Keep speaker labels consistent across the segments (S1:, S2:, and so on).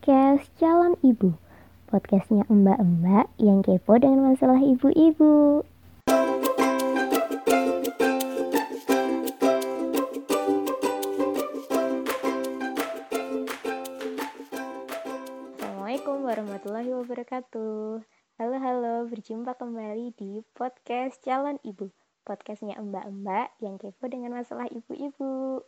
S1: podcast Calon Ibu. Podcastnya mbak-mbak yang kepo dengan masalah ibu-ibu. Assalamualaikum warahmatullahi wabarakatuh. Halo halo, berjumpa kembali di podcast Calon Ibu. Podcastnya mbak-mbak yang kepo dengan masalah ibu-ibu.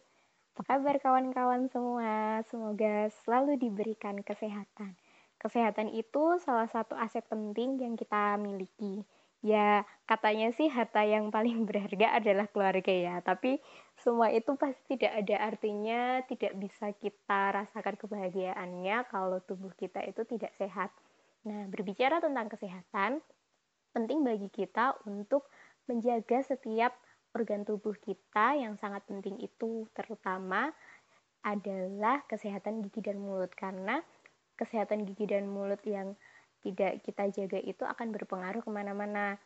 S1: Apa kabar kawan-kawan semua? Semoga selalu diberikan kesehatan. Kesehatan itu salah satu aset penting yang kita miliki. Ya, katanya sih harta yang paling berharga adalah keluarga ya, tapi semua itu pasti tidak ada artinya, tidak bisa kita rasakan kebahagiaannya kalau tubuh kita itu tidak sehat. Nah, berbicara tentang kesehatan, penting bagi kita untuk menjaga setiap organ tubuh kita yang sangat penting itu terutama adalah kesehatan gigi dan mulut karena kesehatan gigi dan mulut yang tidak kita jaga itu akan berpengaruh ke mana-mana.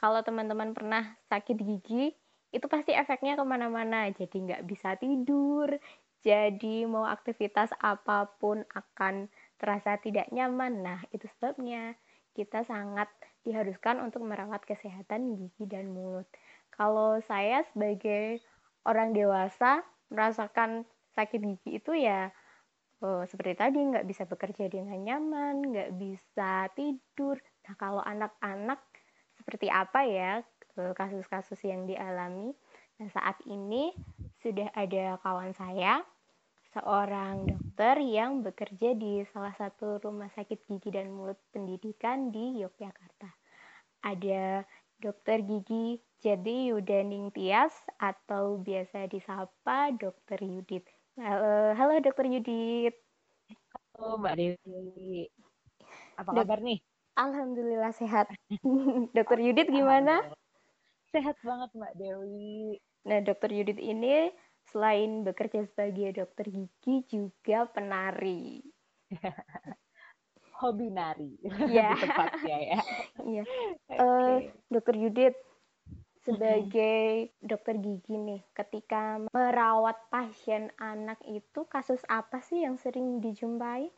S1: Kalau teman-teman pernah sakit gigi, itu pasti efeknya ke mana-mana. Jadi nggak bisa tidur, jadi mau aktivitas apa pun akan terasa tidak nyaman. Nah, itu sebabnya kita sangat diharuskan untuk merawat kesehatan gigi dan mulut. Kalau saya sebagai orang dewasa merasakan sakit gigi itu ya oh, seperti tadi nggak bisa bekerja dengan nyaman, nggak bisa tidur. Nah kalau anak-anak seperti apa ya eh, kasus-kasus yang dialami? Nah saat ini sudah ada kawan saya, seorang dokter yang bekerja di salah satu rumah sakit gigi dan mulut pendidikan di Yogyakarta. Ada dokter gigi jadi Yudaning Tias atau biasa disapa Dokter Yudit. Halo, halo Dokter Yudit.
S2: Halo Mbak Dewi. Apa Dok kabar nih?
S1: Alhamdulillah sehat. Dokter Yudit gimana?
S2: Sehat banget Mbak Dewi.
S1: Nah, Dokter Yudit ini selain bekerja sebagai dokter gigi juga penari.
S2: Hobi nari.
S1: Iya. Tepatnya ya. Iya. okay. uh, dokter Yudit, sebagai dokter gigi nih, ketika merawat pasien anak itu kasus apa sih yang sering dijumpai?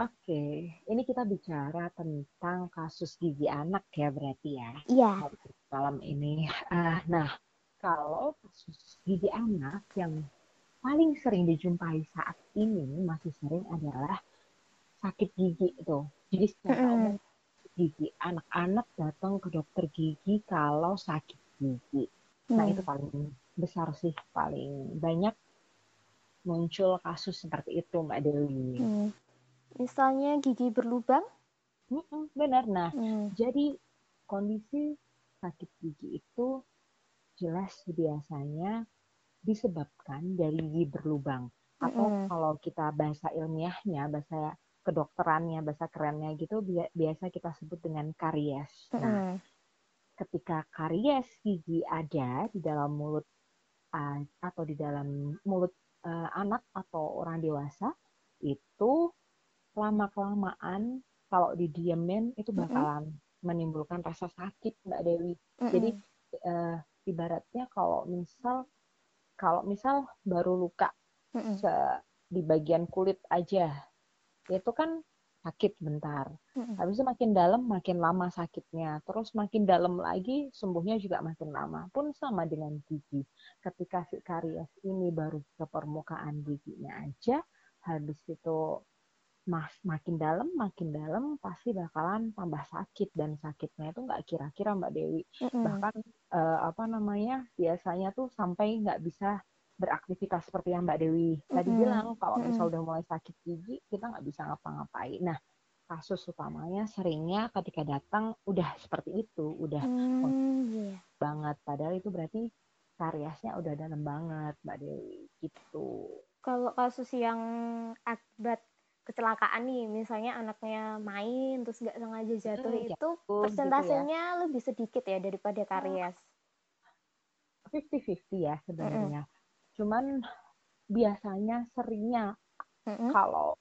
S2: Oke, ini kita bicara tentang kasus gigi anak ya berarti ya.
S1: Iya.
S2: Malam ini. Uh, nah, kalau kasus gigi anak yang paling sering dijumpai saat ini masih sering adalah sakit gigi itu. Jadi secara mm -hmm. gigi anak-anak datang ke dokter gigi kalau sakit gigi. Nah hmm. itu paling besar sih, paling banyak muncul kasus seperti itu Mbak Dewi. Hmm.
S1: Misalnya gigi berlubang?
S2: Hmm, benar. Nah, hmm. jadi kondisi sakit gigi itu jelas biasanya disebabkan dari gigi berlubang atau hmm. kalau kita bahasa ilmiahnya, bahasa kedokterannya, bahasa kerennya gitu biasa kita sebut dengan karies. Nah, ketika karies gigi ada di dalam mulut uh, atau di dalam mulut uh, anak atau orang dewasa itu lama kelamaan kalau didiemin itu bakalan mm -hmm. menimbulkan rasa sakit mbak Dewi. Mm -hmm. Jadi uh, ibaratnya kalau misal kalau misal baru luka mm -hmm. di bagian kulit aja itu kan sakit bentar. Hmm. Habis itu makin dalam makin lama sakitnya. Terus makin dalam lagi sembuhnya juga makin lama. Pun sama dengan gigi. Ketika si karies ini baru ke permukaan giginya aja, habis itu mas makin dalam makin dalam pasti bakalan tambah sakit dan sakitnya itu nggak kira-kira Mbak Dewi. Hmm. Bahkan uh, apa namanya biasanya tuh sampai nggak bisa beraktivitas seperti yang Mbak Dewi tadi mm-hmm. bilang kalau mm-hmm. misal udah mulai sakit gigi kita nggak bisa ngapa-ngapain. Nah kasus utamanya seringnya ketika datang udah seperti itu, udah mm, yeah. banget. Padahal itu berarti kariesnya udah dalam banget Mbak Dewi gitu.
S1: Kalau kasus yang akibat kecelakaan nih, misalnya anaknya main terus nggak sengaja jatuh hmm, itu jatuh, persentasenya gitu ya. lebih sedikit ya daripada karies.
S2: 50-50 ya sebenarnya. Mm -hmm cuman biasanya seringnya mm-hmm. kalau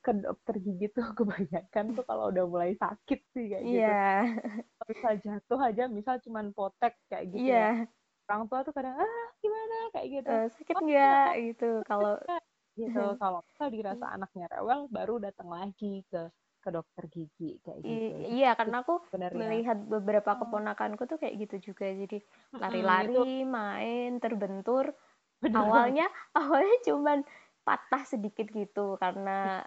S2: ke dokter gigi tuh kebanyakan tuh kalau udah mulai sakit sih kayak gitu.
S1: Yeah.
S2: Misal jatuh aja, misal cuman potek kayak gitu yeah. ya. Orang tua tuh kadang ah gimana kayak gitu. Uh,
S1: sakit oh, nggak gitu kalau
S2: gitu kalau kalau dirasa anaknya rewel baru datang lagi ke ke dokter gigi kayak gitu.
S1: iya, karena aku Sebenarnya. melihat beberapa keponakanku tuh kayak gitu juga. Jadi lari-lari, main, terbentur. Awalnya awalnya cuman patah sedikit gitu karena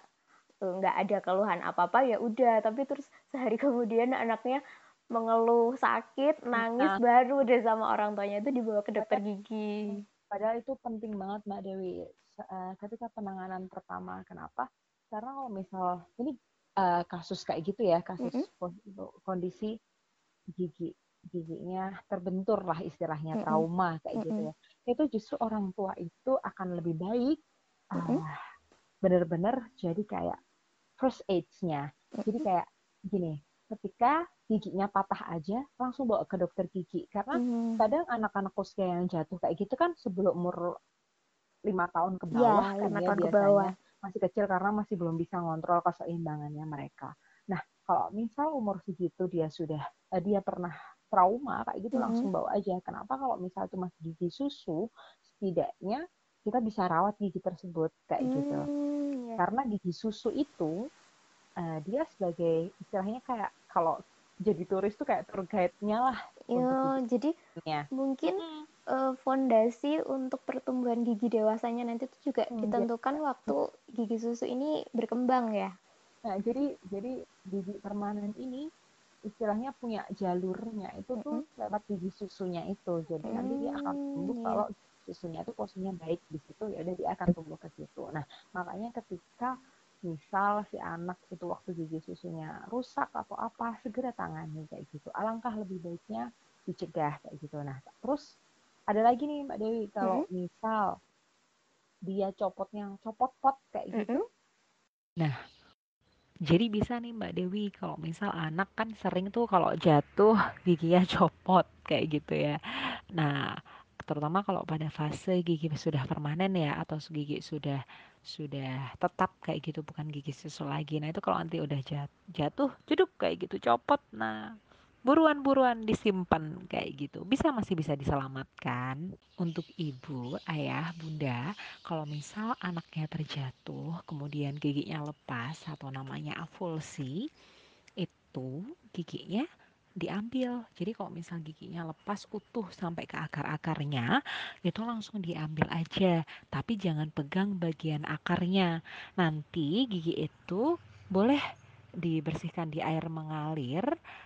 S1: e, nggak ada keluhan apa-apa ya udah, tapi terus sehari kemudian anaknya mengeluh sakit, nangis nah. baru deh sama orang tuanya itu dibawa ke dokter gigi.
S2: Padahal itu penting banget Mbak Dewi e, ketika penanganan pertama. Kenapa? Karena kalau misal ini uh, kasus kayak gitu ya kasus mm -hmm. kondisi gigi giginya terbentur lah istilahnya trauma kayak mm -hmm. gitu ya itu justru orang tua itu akan lebih baik mm -hmm. uh, benar-benar jadi kayak first aids-nya mm -hmm. jadi kayak gini ketika giginya patah aja langsung bawa ke dokter gigi karena hmm. kadang anak-anak usia yang jatuh kayak gitu kan sebelum umur lima tahun ke iya, bawah ya, kan ya biasanya bawah masih kecil karena masih belum bisa ngontrol keseimbangannya mereka. Nah, kalau misal umur segitu dia sudah uh, dia pernah trauma kayak gitu mm -hmm. langsung bawa aja. Kenapa kalau misal itu masih gigi susu, setidaknya kita bisa rawat gigi tersebut kayak mm, gitu. Yeah. Karena gigi susu itu uh, dia sebagai istilahnya kayak kalau jadi turis tuh kayak tour guide-nya lah.
S1: Iya, jadi mungkin hmm uh, fondasi untuk pertumbuhan gigi dewasanya nanti itu juga hmm, ditentukan ya. waktu gigi susu ini berkembang ya.
S2: Nah, jadi jadi gigi permanen ini istilahnya punya jalurnya itu tuh mm-hmm. lewat gigi susunya itu. Jadi mm-hmm. nanti dia akan hmm, tumbuh yeah. kalau susunya itu posisinya baik di situ ya udah dia akan tumbuh ke situ. Nah, makanya ketika misal si anak itu waktu gigi susunya rusak atau apa segera tangani kayak gitu. Alangkah lebih baiknya dicegah kayak gitu. Nah, terus ada lagi nih Mbak Dewi kalau hmm. misal dia copot yang copot pot kayak gitu. Hmm.
S3: Nah, jadi bisa nih Mbak Dewi kalau misal anak kan sering tuh kalau jatuh giginya copot kayak gitu ya. Nah, terutama kalau pada fase gigi sudah permanen ya atau gigi sudah sudah tetap kayak gitu bukan gigi susu lagi. Nah, itu kalau nanti udah jatuh, jeduk kayak gitu copot. Nah, buruan-buruan disimpan kayak gitu. Bisa masih bisa diselamatkan untuk ibu ayah bunda. Kalau misal anaknya terjatuh kemudian giginya lepas atau namanya avulsi itu giginya diambil. Jadi kalau misal giginya lepas utuh sampai ke akar-akarnya itu langsung diambil aja. Tapi jangan pegang bagian akarnya. Nanti gigi itu boleh dibersihkan di air mengalir.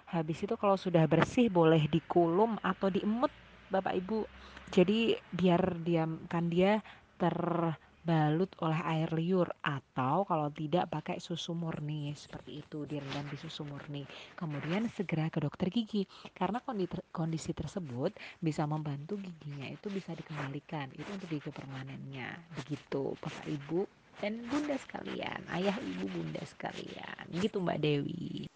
S3: Habis itu kalau sudah bersih boleh dikulum atau diemut Bapak Ibu. Jadi biar diamkan dia terbalut oleh air liur atau kalau tidak pakai susu murni seperti itu direndam di susu murni. Kemudian segera ke dokter gigi karena kondisi tersebut bisa membantu giginya itu bisa dikembalikan. Itu untuk gigi permanennya. Begitu Bapak Ibu dan bunda sekalian, ayah ibu bunda sekalian, gitu Mbak Dewi.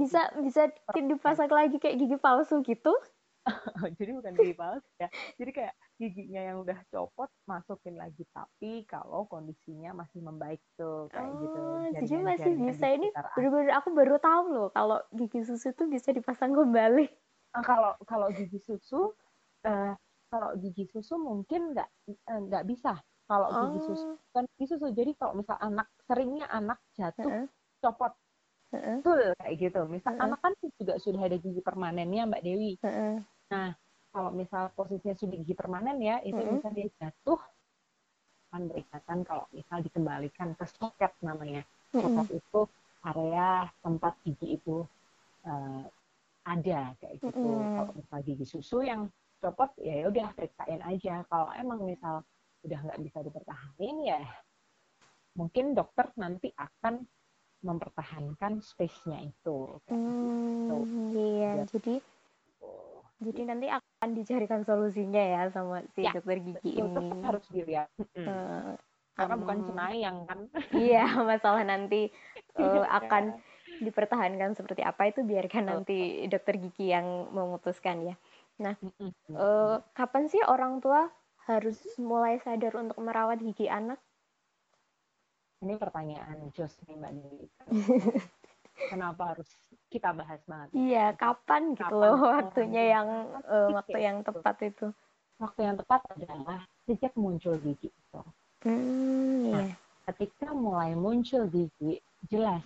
S1: Bisa bisa dipasang lagi kayak gigi palsu gitu?
S2: jadi bukan gigi palsu ya. Jadi kayak giginya yang udah copot masukin lagi tapi kalau kondisinya masih membaik tuh kayak gitu. oh,
S1: gitu. Jadi masih bisa ini bener-bener aku baru tahu loh kalau gigi susu tuh bisa dipasang kembali.
S2: Nah, kalau kalau gigi susu uh, kalau gigi susu mungkin nggak eh, nggak bisa kalau oh. gigi susu kan gigi susu jadi kalau misal anak seringnya anak jatuh uh -uh. copot uh -uh. betul kayak gitu misal uh -uh. anak kan juga sudah ada gigi permanennya mbak Dewi uh -uh. nah kalau misal posisinya sudah gigi permanen ya itu uh -uh. bisa dia jatuh akan berikatan kalau misal dikembalikan ke soket namanya soket uh -uh. itu area tempat gigi itu uh, ada kayak gitu uh -uh. kalau misal gigi susu yang copot ya udah periksain aja kalau emang misal udah nggak bisa dipertahankan ya mungkin dokter nanti akan mempertahankan space-nya itu.
S1: Hmm, gitu. Iya, ya. jadi oh. jadi nanti akan dicarikan solusinya ya sama si ya, dokter gigi betul, ini.
S2: harus dilihat. Uh, Karena um, bukan cenayang kan.
S1: Iya, masalah nanti uh, akan dipertahankan seperti apa itu biarkan nanti dokter gigi yang memutuskan ya. Nah, uh, kapan sih orang tua harus mulai sadar untuk merawat gigi anak?
S2: Ini pertanyaan Jos nih Mbak Dewi. Kenapa harus kita bahas banget?
S1: Iya, kapan gitu kapan loh waktunya yang uh, waktu yang tepat itu?
S2: Waktu yang tepat adalah sejak muncul gigi itu.
S1: Hmm,
S2: nah,
S1: iya.
S2: ketika mulai muncul gigi, jelas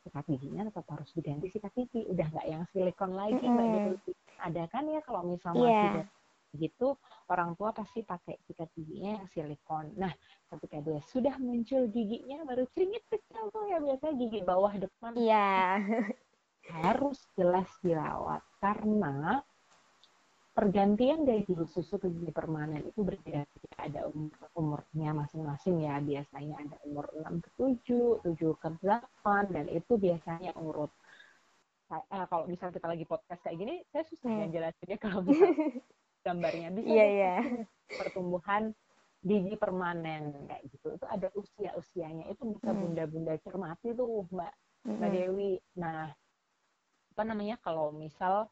S2: sikat giginya tetap harus diganti sikat gigi. Udah nggak yang silikon lagi,
S1: Mm-mm.
S2: Mbak Dewi. Ada kan ya kalau misal
S1: Iya.
S2: masih gitu, orang tua pasti pakai sikat giginya yang silikon. Nah, ketika dia sudah muncul giginya, baru ceringit kecil tuh ya biasanya gigi bawah depan
S1: Iya.
S2: harus jelas dirawat karena pergantian dari gigi susu ke gigi permanen itu berbeda ada umur umurnya masing-masing ya biasanya ada umur 6 ke 7, 7 ke 8 dan itu biasanya urut eh, kalau misal kita lagi podcast kayak gini saya susah
S1: Hmm.
S2: jelasinnya kalau gambarnya bisa deh
S1: iya.
S2: pertumbuhan gigi permanen kayak gitu itu ada usia usianya itu bisa
S1: Hmm.
S2: bunda-bunda cermati tuh mbak Mbak
S1: Mm-mm.
S2: Dewi. Nah, apa namanya kalau misal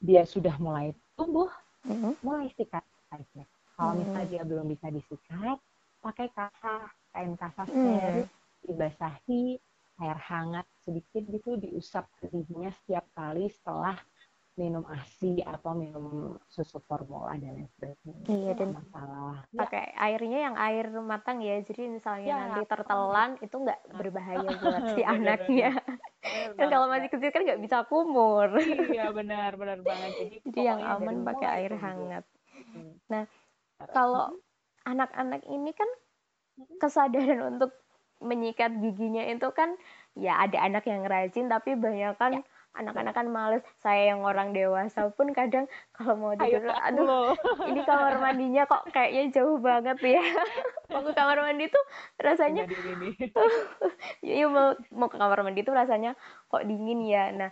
S2: dia sudah mulai tumbuh,
S1: Mm-mm.
S2: mulai sikat aja. Kalau
S1: Hmm.
S2: misal dia belum bisa disikat, pakai kasah, kain kasah
S1: Hmm.
S2: steril, dibasahi, air hangat sedikit gitu, diusap giginya setiap kali setelah minum ASI atau minum susu formula dan lain sebagainya.
S1: Iya, dan
S2: masalah. Ya,
S1: pakai airnya yang air matang ya jadi misalnya
S2: Ya.
S1: nanti tertelan itu nggak berbahaya buat si anaknya
S2: bener
S1: kan kalau masih kecil kan nggak bisa kumur.
S2: Iya, benar, benar banget. Jadi,
S1: jadi yang aman pakai air hangat
S2: Hmm.
S1: Nah, kalau anak-anak ini kan kesadaran untuk menyikat giginya itu kan ya ada anak yang rajin tapi banyak kan
S2: Ya,
S1: anak-anak kan males saya yang orang dewasa pun kadang kalau mau
S2: Ayo
S1: tidur
S2: aku
S1: aduh
S2: loh.
S1: ini kamar mandinya kok kayaknya jauh banget ya. Mau ke kamar mandi tuh rasanya ya mau mau ke kamar mandi tuh rasanya kok dingin ya. Nah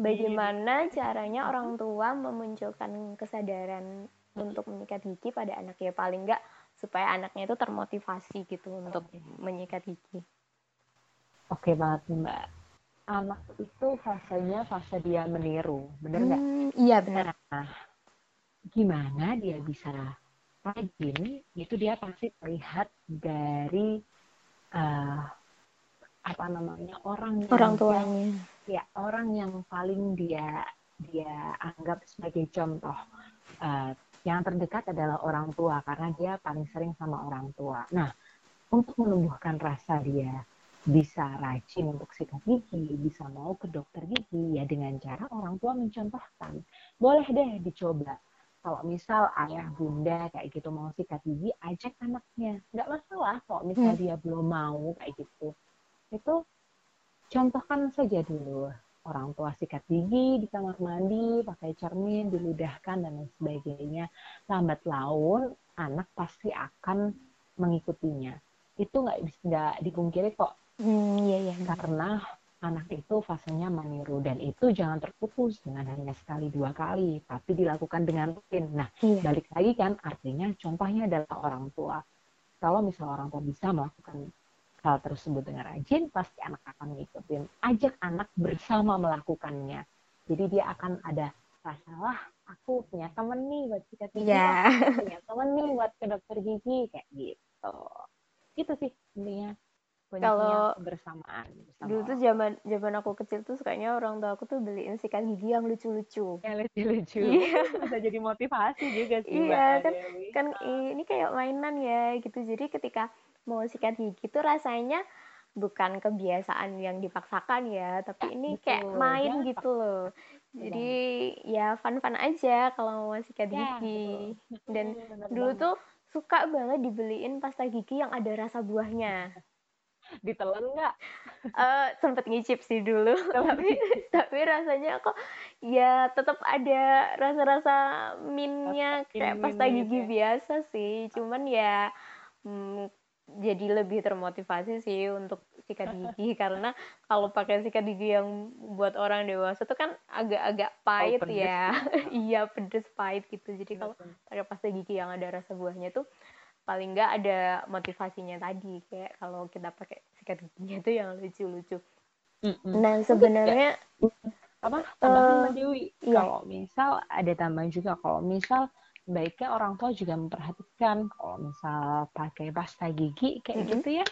S1: bagaimana caranya orang tua memunculkan kesadaran untuk menyikat gigi pada anaknya? Paling enggak supaya anaknya itu termotivasi gitu untuk menyikat gigi
S2: Oke banget Mbak. Anak itu fasenya fase dia meniru, bener nggak?
S1: Hmm, iya benar
S2: Nah, gimana dia bisa rajin? Itu dia pasti terlihat dari eh, apa namanya orang yang
S1: orang tuanya
S2: ya orang yang paling dia dia anggap sebagai contoh Eh, yang terdekat adalah orang tua karena dia paling sering sama orang tua. Nah, untuk menumbuhkan rasa dia bisa rajin untuk sikat gigi, bisa mau ke dokter gigi ya dengan cara orang tua mencontohkan. Boleh deh dicoba. Kalau misal ayah bunda kayak gitu mau sikat gigi, ajak anaknya. Nggak masalah kalau misal
S1: Hmm.
S2: dia belum mau kayak gitu. Itu contohkan saja dulu orang tua sikat gigi di kamar mandi pakai cermin diludahkan dan lain sebagainya lambat laun anak pasti akan mengikutinya itu nggak nggak dipungkiri kok
S1: hmm, iya iya benar.
S2: karena anak itu fasenya meniru dan itu jangan terputus dengan hanya sekali dua kali tapi dilakukan dengan rutin. Nah
S1: iya.
S2: balik lagi kan artinya contohnya adalah orang tua. Kalau misal orang tua bisa melakukan hal tersebut dengan rajin pasti anak akan ngikutin. Ajak anak bersama melakukannya. Jadi dia akan ada rasa wah aku punya temen nih buat sikat gigi
S1: Iya.
S2: aku punya temen nih buat ke dokter gigi kayak gitu. Gitu sih intinya
S1: Kalau
S2: kebersamaan bersama
S1: dulu tuh zaman zaman aku kecil tuh sukanya orang tua aku tuh beliin sikat gigi yang lucu-lucu
S2: yang lucu-lucu
S1: Iya.
S2: bisa jadi motivasi juga sih
S1: Iya,
S2: Mbak
S1: kan
S2: Dewi.
S1: kan ini kayak mainan ya gitu jadi ketika mau sikat gigi tuh rasanya bukan kebiasaan yang dipaksakan ya tapi
S2: Ya,
S1: ini
S2: betul.
S1: kayak main
S2: Jangan
S1: gitu loh jadi ya fun-fun aja kalau mau sikat
S2: Ya,
S1: gigi
S2: betul.
S1: dan
S2: bener
S1: dulu
S2: banget.
S1: tuh suka banget dibeliin pasta gigi yang ada rasa buahnya
S2: ditelan nggak?
S1: Eh sempet ngicip sih dulu. Tapi tapi rasanya kok ya tetap ada rasa-rasa mintnya
S2: Rasa
S1: kayak pasta
S2: gitu
S1: gigi
S2: ya.
S1: biasa sih. Cuman ya hmm, jadi lebih termotivasi sih untuk sikat gigi. Karena kalau pakai sikat gigi yang buat orang dewasa tuh kan agak-agak pahit
S2: pedes
S1: ya.
S2: ya.
S1: iya pedes pahit gitu. Jadi kalau
S2: Bener.
S1: pakai pasta gigi yang ada rasa buahnya tuh paling nggak ada motivasinya tadi kayak kalau kita pakai sikat giginya tuh yang lucu-lucu
S2: Mm-mm.
S1: nah sebenarnya
S2: apa tambahan
S1: Eh,
S2: Mbak Dewi
S1: iya.
S2: kalau misal ada tambahan juga kalau misal baiknya orang tua juga memperhatikan kalau misal pakai pasta gigi kayak
S1: Mm-mm.
S2: gitu ya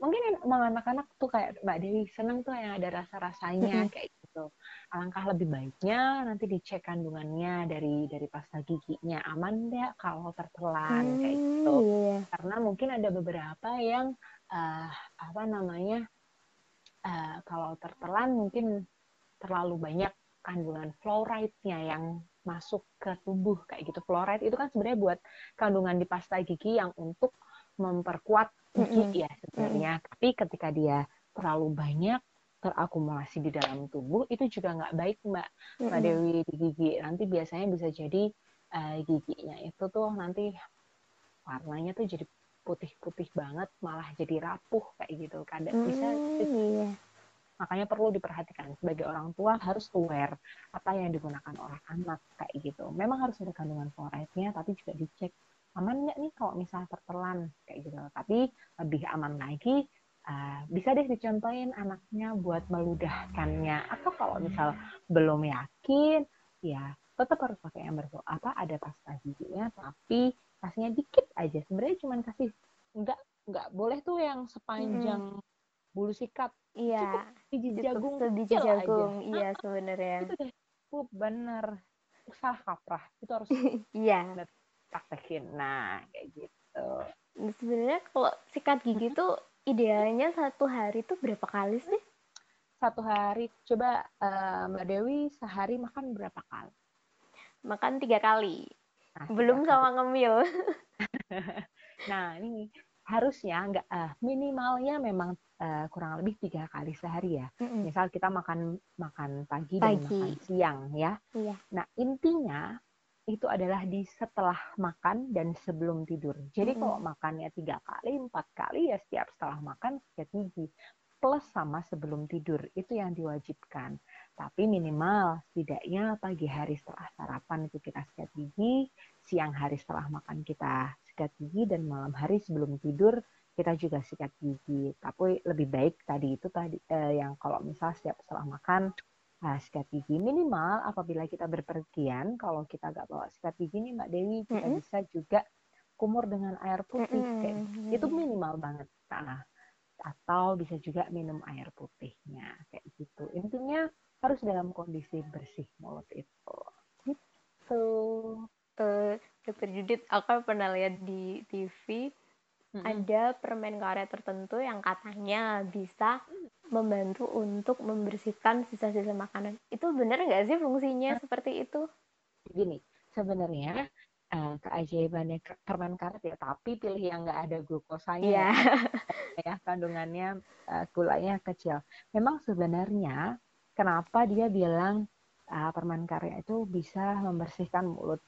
S2: mungkin emang anak-anak tuh kayak Mbak Dewi seneng tuh yang ada rasa-rasanya
S1: Mm-mm.
S2: kayak gitu. Alangkah lebih baiknya nanti dicek kandungannya dari dari pasta giginya aman nggak kalau tertelan hmm, kayak gitu. Iya. Karena mungkin ada beberapa yang uh, apa namanya uh, kalau tertelan mungkin terlalu banyak kandungan fluoride-nya yang masuk ke tubuh kayak gitu. Fluoride itu kan sebenarnya buat kandungan di pasta gigi yang untuk memperkuat gigi mm -hmm. ya sebenarnya. Mm -hmm. Tapi ketika dia terlalu banyak terakumulasi di dalam tubuh itu juga nggak baik mbak mm -hmm. mbak Dewi di gigi. Nanti biasanya bisa jadi uh, giginya itu tuh nanti warnanya tuh jadi putih-putih banget malah jadi rapuh kayak gitu kadang mm, bisa iya. makanya perlu diperhatikan sebagai orang tua harus aware apa yang digunakan oleh anak kayak gitu memang harus ada kandungan fluoride-nya tapi juga dicek aman nggak nih kalau misalnya tertelan kayak gitu tapi lebih aman lagi uh, bisa deh dicontohin anaknya buat meludahkannya. Atau kalau misal belum yakin ya tetap harus pakai yang berfo apa ada pasta giginya tapi kasihnya dikit aja. Sebenarnya cuma kasih nggak nggak boleh tuh yang sepanjang hmm. bulu sikat.
S1: Iya cukup
S2: biji jagung
S1: biji jagung aja. iya sebenarnya.
S2: Itu deh. Cukup bener. Salah kaprah. Itu harus
S1: iya.
S2: praktekin nah kayak gitu.
S1: Sebenarnya kalau sikat gigi tuh idealnya satu hari tuh berapa kali sih
S2: satu hari coba uh, mbak Dewi sehari makan berapa kali
S1: makan tiga kali nah, belum tiga sama kali. ngemil
S2: nah ini harusnya nggak uh, minimalnya memang uh, kurang lebih tiga kali sehari ya. Mm-hmm. Misal kita makan makan pagi, pagi dan makan siang ya.
S1: Iya.
S2: Nah intinya itu adalah di setelah makan dan sebelum tidur. Jadi mm-hmm. kalau makannya tiga kali, empat kali ya setiap setelah makan sikat gigi plus sama sebelum tidur itu yang diwajibkan. Tapi minimal setidaknya pagi hari setelah sarapan itu kita sikat gigi, siang hari setelah makan kita sikat gigi dan malam hari sebelum tidur kita juga sikat gigi. Tapi lebih baik tadi itu tadi eh, yang kalau misal setiap setelah makan Nah, sikat gigi minimal apabila kita berpergian, kalau kita nggak bawa sikat gigi nih Mbak Dewi, kita mm -hmm. bisa juga kumur dengan air putih. Mm -hmm. kayak, itu minimal banget. Nah, atau bisa juga minum air putihnya kayak gitu. Intinya harus dalam kondisi bersih mulut itu. Gitu.
S1: Uh, Dokter Judit, aku pernah lihat di TV mm-hmm. ada permen karet tertentu yang katanya bisa membantu untuk membersihkan sisa-sisa makanan. Itu benar nggak sih fungsinya nah, seperti itu?
S2: Gini, sebenarnya uh, keajaibannya permen karet ya, tapi pilih yang nggak ada glukosanya yeah. ya, kandungannya uh, gulanya kecil. Memang sebenarnya kenapa dia bilang uh, permen karet itu bisa membersihkan mulut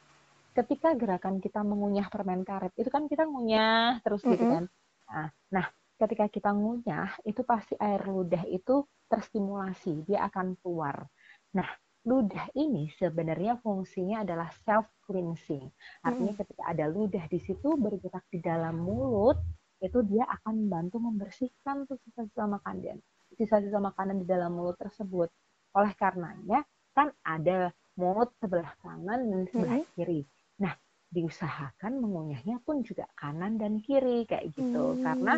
S2: ketika gerakan kita mengunyah permen karet itu kan kita ngunyah terus gitu kan. Nah, nah, ketika kita ngunyah itu pasti air ludah itu terstimulasi, dia akan keluar. Nah, ludah ini sebenarnya fungsinya adalah self cleansing. Artinya ketika ada ludah di situ bergerak di dalam mulut, itu dia akan membantu membersihkan sisa-sisa makanan, sisa-sisa makanan di dalam mulut tersebut. Oleh karenanya kan ada mulut sebelah kanan dan sebelah kiri. Nah, diusahakan mengunyahnya pun juga kanan dan kiri kayak gitu hmm. karena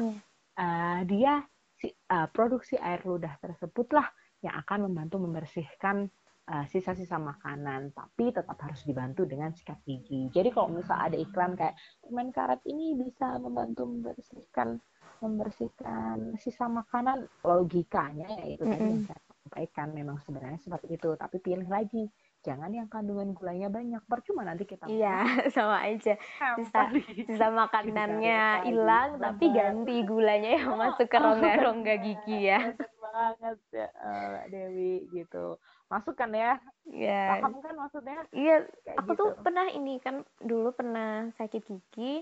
S2: uh, dia si, uh, produksi air ludah tersebutlah yang akan membantu membersihkan uh, sisa-sisa makanan tapi tetap harus dibantu dengan sikat gigi. Jadi kalau misal ada iklan kayak permen karet ini bisa membantu membersihkan membersihkan sisa makanan logikanya ya itu tadi mm -hmm. yang saya sampaikan memang sebenarnya seperti itu tapi pilih lagi jangan yang kandungan gulanya banyak percuma nanti kita
S1: iya sama aja. Sisa sisa makanannya hilang tapi ganti gulanya yang masuk ke rongga-rongga gigi ya.
S2: banget ya uh, Dewi gitu. Masuk kan ya?
S1: Iya.
S2: paham kan maksudnya
S1: iya aku gitu. tuh pernah ini kan dulu pernah sakit gigi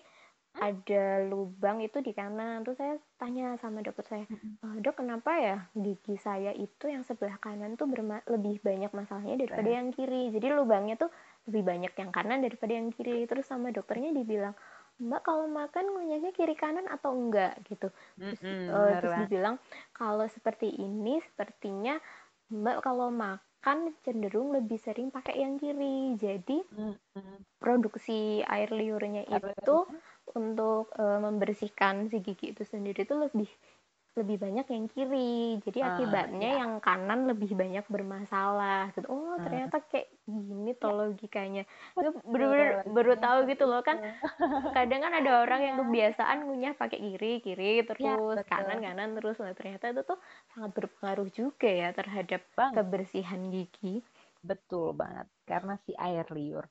S1: ada lubang itu di kanan. Terus saya tanya sama dokter saya e, dok kenapa ya gigi saya itu yang sebelah kanan tuh lebih banyak masalahnya daripada yang kiri? Jadi lubangnya tuh lebih banyak yang kanan daripada yang kiri. Terus sama dokternya dibilang mbak kalau makan ngunyahnya kiri kanan atau enggak? Gitu. Terus, mm -hmm, uh, terus dibilang kalau seperti ini sepertinya mbak kalau makan cenderung lebih sering pakai yang kiri. Jadi mm -hmm. produksi air liurnya itu untuk uh, membersihkan si gigi itu sendiri itu lebih lebih banyak yang kiri. Jadi uh, akibatnya ya. yang kanan lebih banyak bermasalah. Gitu. Oh, ternyata kayak gini tuh ya. logikanya. Gue bener-bener baru tahu gitu loh kan. Kadang kan ada orang yang iya. kebiasaan ngunyah pakai kiri, kiri terus ya, kanan, kanan terus. Nah, ternyata itu tuh sangat berpengaruh juga ya terhadap Bang. kebersihan gigi.
S2: Betul banget. Karena si air liur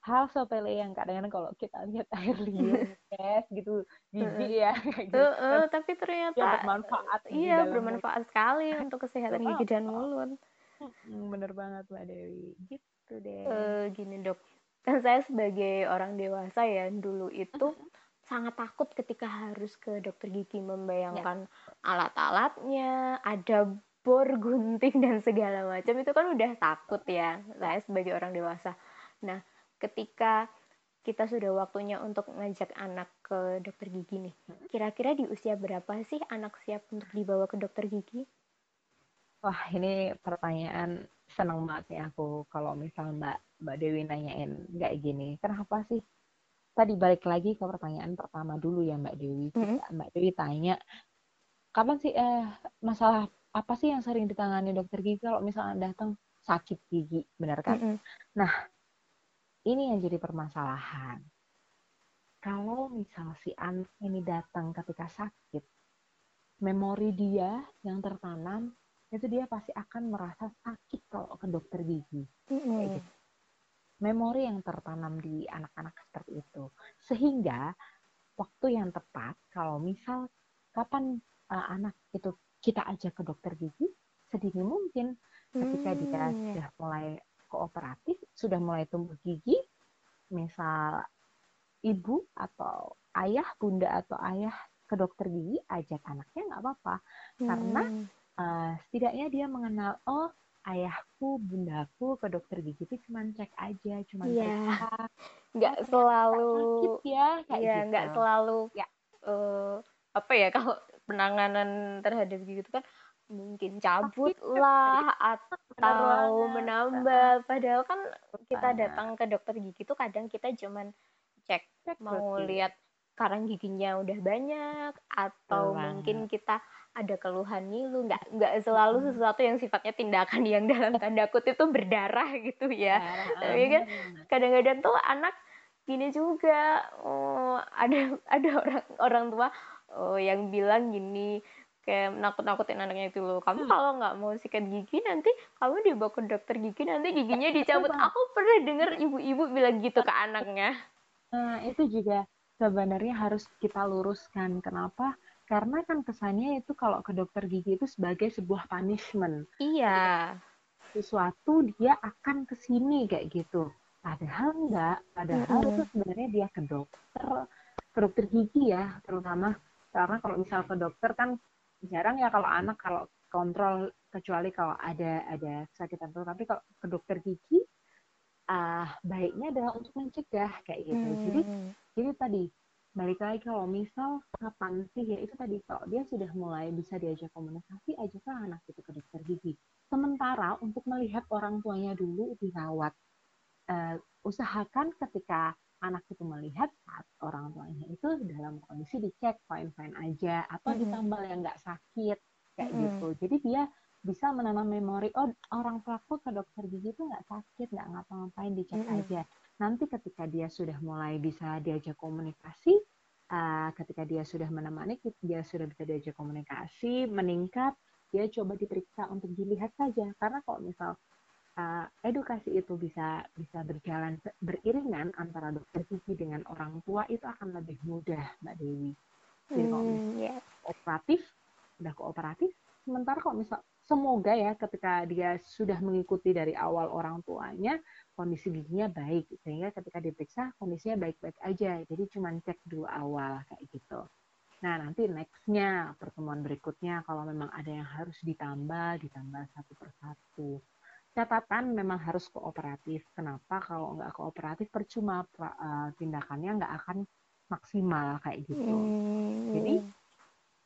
S2: hal sepele yang kadang-kadang kalau kita lihat air liur es gitu gigi ya
S1: gitu. Uh, uh, tapi ternyata ya, bermanfaat iya bermanfaat mulut. sekali untuk kesehatan gigi dan mulut.
S2: Bener banget mbak Dewi. Gitu deh.
S1: Uh, gini dok. Kan saya sebagai orang dewasa ya dulu itu sangat takut ketika harus ke dokter gigi membayangkan ya. alat-alatnya ada bor gunting dan segala macam itu kan udah takut ya saya sebagai orang dewasa. Nah ketika kita sudah waktunya untuk ngajak anak ke dokter gigi nih. Kira-kira di usia berapa sih anak siap untuk dibawa ke dokter gigi?
S2: Wah, ini pertanyaan senang banget nih aku kalau misal Mbak Mbak Dewi nanyain kayak gini. Kenapa sih? Tadi balik lagi ke pertanyaan pertama dulu ya Mbak Dewi. Mm-hmm. Mbak Dewi tanya, kapan sih eh masalah apa sih yang sering ditangani dokter gigi kalau misalnya datang sakit gigi, benar kan? Mm-hmm. Nah, ini yang jadi permasalahan. Kalau misal si anak ini datang ketika sakit, memori dia yang tertanam itu dia pasti akan merasa sakit kalau ke dokter gigi. Mm-hmm. gitu. Memori yang tertanam di anak-anak seperti itu. Sehingga waktu yang tepat kalau misal kapan uh, anak itu kita ajak ke dokter gigi sedini mungkin ketika dia mm, sudah mulai kooperatif sudah mulai tumbuh gigi, misal ibu atau ayah, bunda atau ayah ke dokter gigi, ajak anaknya nggak apa-apa. Hmm. Karena uh, setidaknya dia mengenal, oh ayahku, bundaku ke dokter gigi itu cuma cek aja, cuma yeah. periksa.
S1: Nggak oh, selalu.
S2: Sakit ya,
S1: kayak yeah, gitu. nggak selalu. Ya. Uh, apa ya kalau penanganan terhadap gigi itu kan mungkin cabut lah atau menambal padahal kan kita datang ke dokter gigi tuh kadang kita cuman cek, cek mau lihat karang giginya udah banyak atau mungkin kita ada keluhan ngilu. Nggak nggak selalu sesuatu yang sifatnya tindakan yang dalam tanda kutip itu berdarah gitu ya. Tapi kan kadang-kadang tuh anak gini juga oh, ada ada orang orang tua oh, yang bilang gini kayak nakut-nakutin anaknya itu loh. Kamu hmm. kalau nggak mau sikat gigi nanti kamu dibawa ke dokter gigi nanti giginya dicabut. Aku pernah dengar ibu-ibu bilang gitu ke anaknya.
S2: Nah itu juga sebenarnya harus kita luruskan kenapa? Karena kan kesannya itu kalau ke dokter gigi itu sebagai sebuah punishment.
S1: Iya.
S2: Sesuatu dia akan ke sini kayak gitu. Padahal enggak padahal mm -hmm. itu sebenarnya dia ke dokter ke dokter gigi ya terutama. Karena kalau misal ke dokter kan jarang ya kalau anak kalau kontrol kecuali kalau ada ada kesakitan tuh tapi kalau ke dokter gigi uh, baiknya adalah untuk mencegah kayak gitu. Hmm. jadi jadi tadi balik lagi kalau misal kapan sih ya itu tadi kalau dia sudah mulai bisa diajak komunikasi ajaklah anak itu ke dokter gigi. Sementara untuk melihat orang tuanya dulu dirawat uh, usahakan ketika anak itu melihat saat orang tuanya itu dalam kondisi dicek fine fine aja atau mm-hmm. ditambal yang nggak sakit kayak mm-hmm. gitu jadi dia bisa menanam memori oh orang pelaku ke dokter gigi itu nggak sakit nggak ngapa-ngapain dicek mm-hmm. aja nanti ketika dia sudah mulai bisa diajak komunikasi uh, ketika dia sudah menemani dia sudah bisa diajak komunikasi meningkat dia coba diperiksa untuk dilihat saja karena kalau misal uh, edukasi itu bisa bisa berjalan beriringan antara dokter gigi dengan orang tua itu akan lebih mudah mbak Dewi. Jadi kalau hmm, yeah. kooperatif, udah kooperatif. Sementara kalau misal semoga ya ketika dia sudah mengikuti dari awal orang tuanya kondisi giginya baik sehingga ketika diperiksa kondisinya baik-baik aja. Jadi cuma cek dulu awal kayak gitu. Nah, nanti nextnya pertemuan berikutnya kalau memang ada yang harus ditambah, ditambah satu persatu catatan memang harus kooperatif. Kenapa kalau nggak kooperatif percuma uh, tindakannya nggak akan maksimal kayak gitu. Hmm. Jadi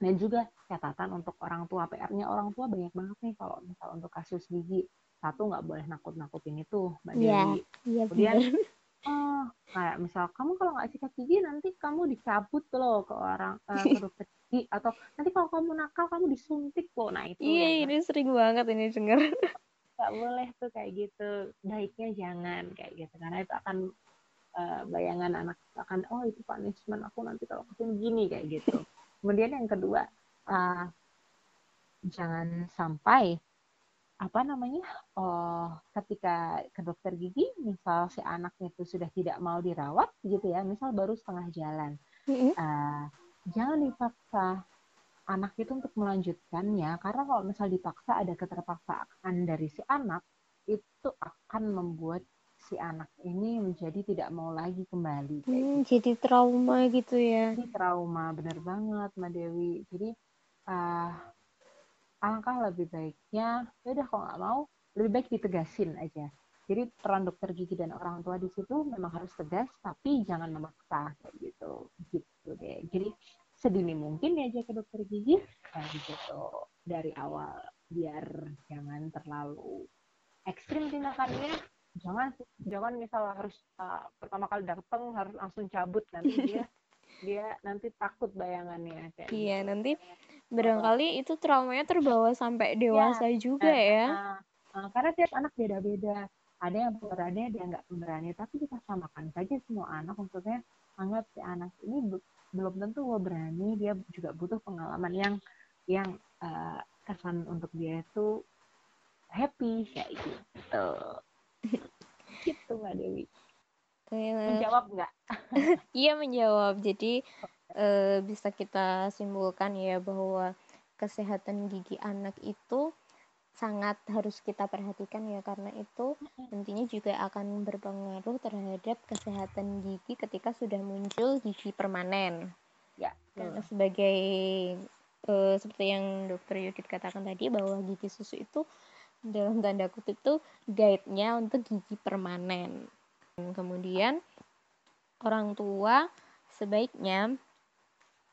S2: dan juga catatan untuk orang tua PR-nya orang tua banyak banget nih kalau misal untuk kasus gigi satu nggak boleh nakut-nakutin itu mbak yeah. Dewi. Yeah, Kemudian oh, kayak misal kamu kalau nggak sikat gigi nanti kamu dicabut loh ke orang uh, ke dokter gigi atau nanti kalau kamu nakal kamu disuntik loh nah itu
S1: iya ini sering banget ini denger
S2: nggak boleh tuh kayak gitu. Baiknya jangan kayak gitu karena itu akan uh, bayangan anak akan oh itu punishment aku nanti kalau ketemu gini kayak gitu. Kemudian yang kedua uh, jangan sampai apa namanya oh ketika ke dokter gigi misal si anaknya itu sudah tidak mau dirawat gitu ya misal baru setengah jalan. Uh, jangan dipaksa anak itu untuk melanjutkannya. Karena kalau misal dipaksa ada keterpaksaan dari si anak itu akan membuat si anak ini menjadi tidak mau lagi kembali
S1: hmm, gitu. jadi trauma gitu ya.
S2: Jadi trauma benar banget Mbak Dewi. Jadi uh, alangkah lebih baiknya ya udah kalau nggak mau lebih baik ditegasin aja. Jadi peran dokter gigi dan orang tua di situ memang harus tegas tapi jangan memaksa kayak gitu. Gitu deh. Jadi sedini mungkin ya aja ke dokter gigi nah gitu. Dari awal biar jangan terlalu ekstrim tindakannya. Jangan jangan misal harus uh, pertama kali datang harus langsung cabut nanti dia dia nanti takut bayangannya
S1: kayak iya gitu. nanti barangkali itu traumanya terbawa sampai iya. dewasa ya, juga uh, ya. uh,
S2: uh, karena tiap anak beda-beda. Ada yang pemberani ada yang nggak pemberani. Tapi kita samakan saja semua anak maksudnya anggap si anak ini belum tentu gue berani dia juga butuh pengalaman yang yang uh, kesan untuk dia itu happy kayak gitu. Gitu mbak Dewi. Menjawab nggak?
S1: Iya menjawab. Jadi uh, bisa kita simpulkan ya bahwa kesehatan gigi anak itu sangat harus kita perhatikan ya karena itu nantinya juga akan berpengaruh terhadap kesehatan gigi ketika sudah muncul gigi permanen.
S2: Ya.
S1: Karena sebagai uh, seperti yang dokter Yudit katakan tadi bahwa gigi susu itu dalam tanda kutip itu guide-nya untuk gigi permanen. Kemudian orang tua sebaiknya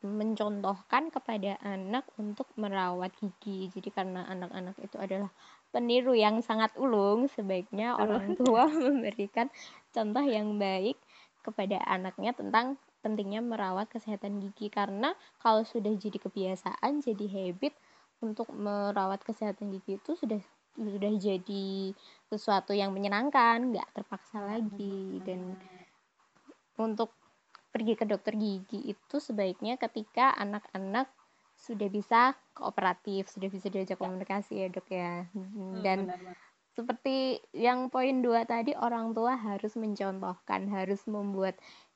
S1: mencontohkan kepada anak untuk merawat gigi. Jadi karena anak-anak itu adalah peniru yang sangat ulung, sebaiknya orang tua memberikan contoh yang baik kepada anaknya tentang pentingnya merawat kesehatan gigi. Karena kalau sudah jadi kebiasaan, jadi habit untuk merawat kesehatan gigi itu sudah sudah jadi sesuatu yang menyenangkan, nggak terpaksa lagi. Dan untuk pergi ke dokter gigi itu sebaiknya ketika anak-anak sudah bisa kooperatif, sudah bisa diajak komunikasi ya dok ya. Hmm, Dan hmm, seperti yang poin dua tadi orang tua harus mencontohkan, harus membuat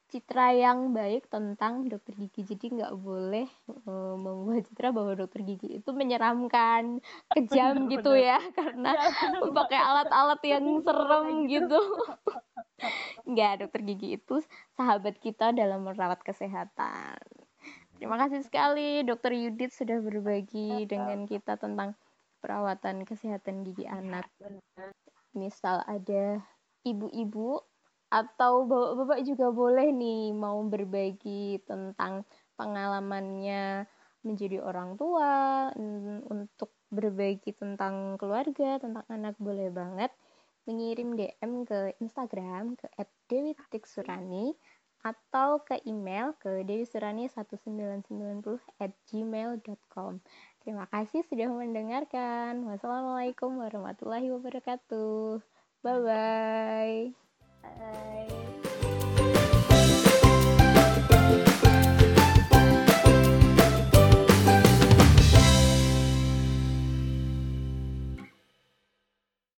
S1: citra yang baik tentang dokter gigi. Jadi nggak boleh uh, membuat citra bahwa dokter gigi itu menyeramkan kejam gitu ya karena pakai alat-alat yang serem gitu. nggak dokter gigi itu sahabat kita dalam merawat kesehatan. Terima kasih sekali dokter Yudit sudah berbagi dengan kita tentang perawatan kesehatan gigi anak. misal ada ibu-ibu atau bapak-bapak juga boleh nih mau berbagi tentang pengalamannya menjadi orang tua untuk berbagi tentang keluarga tentang anak boleh banget mengirim DM ke Instagram ke @dewi_surani atau ke email ke dewisurani1990 at gmail.com Terima kasih sudah mendengarkan. Wassalamualaikum warahmatullahi wabarakatuh. Bye-bye. 拜。拜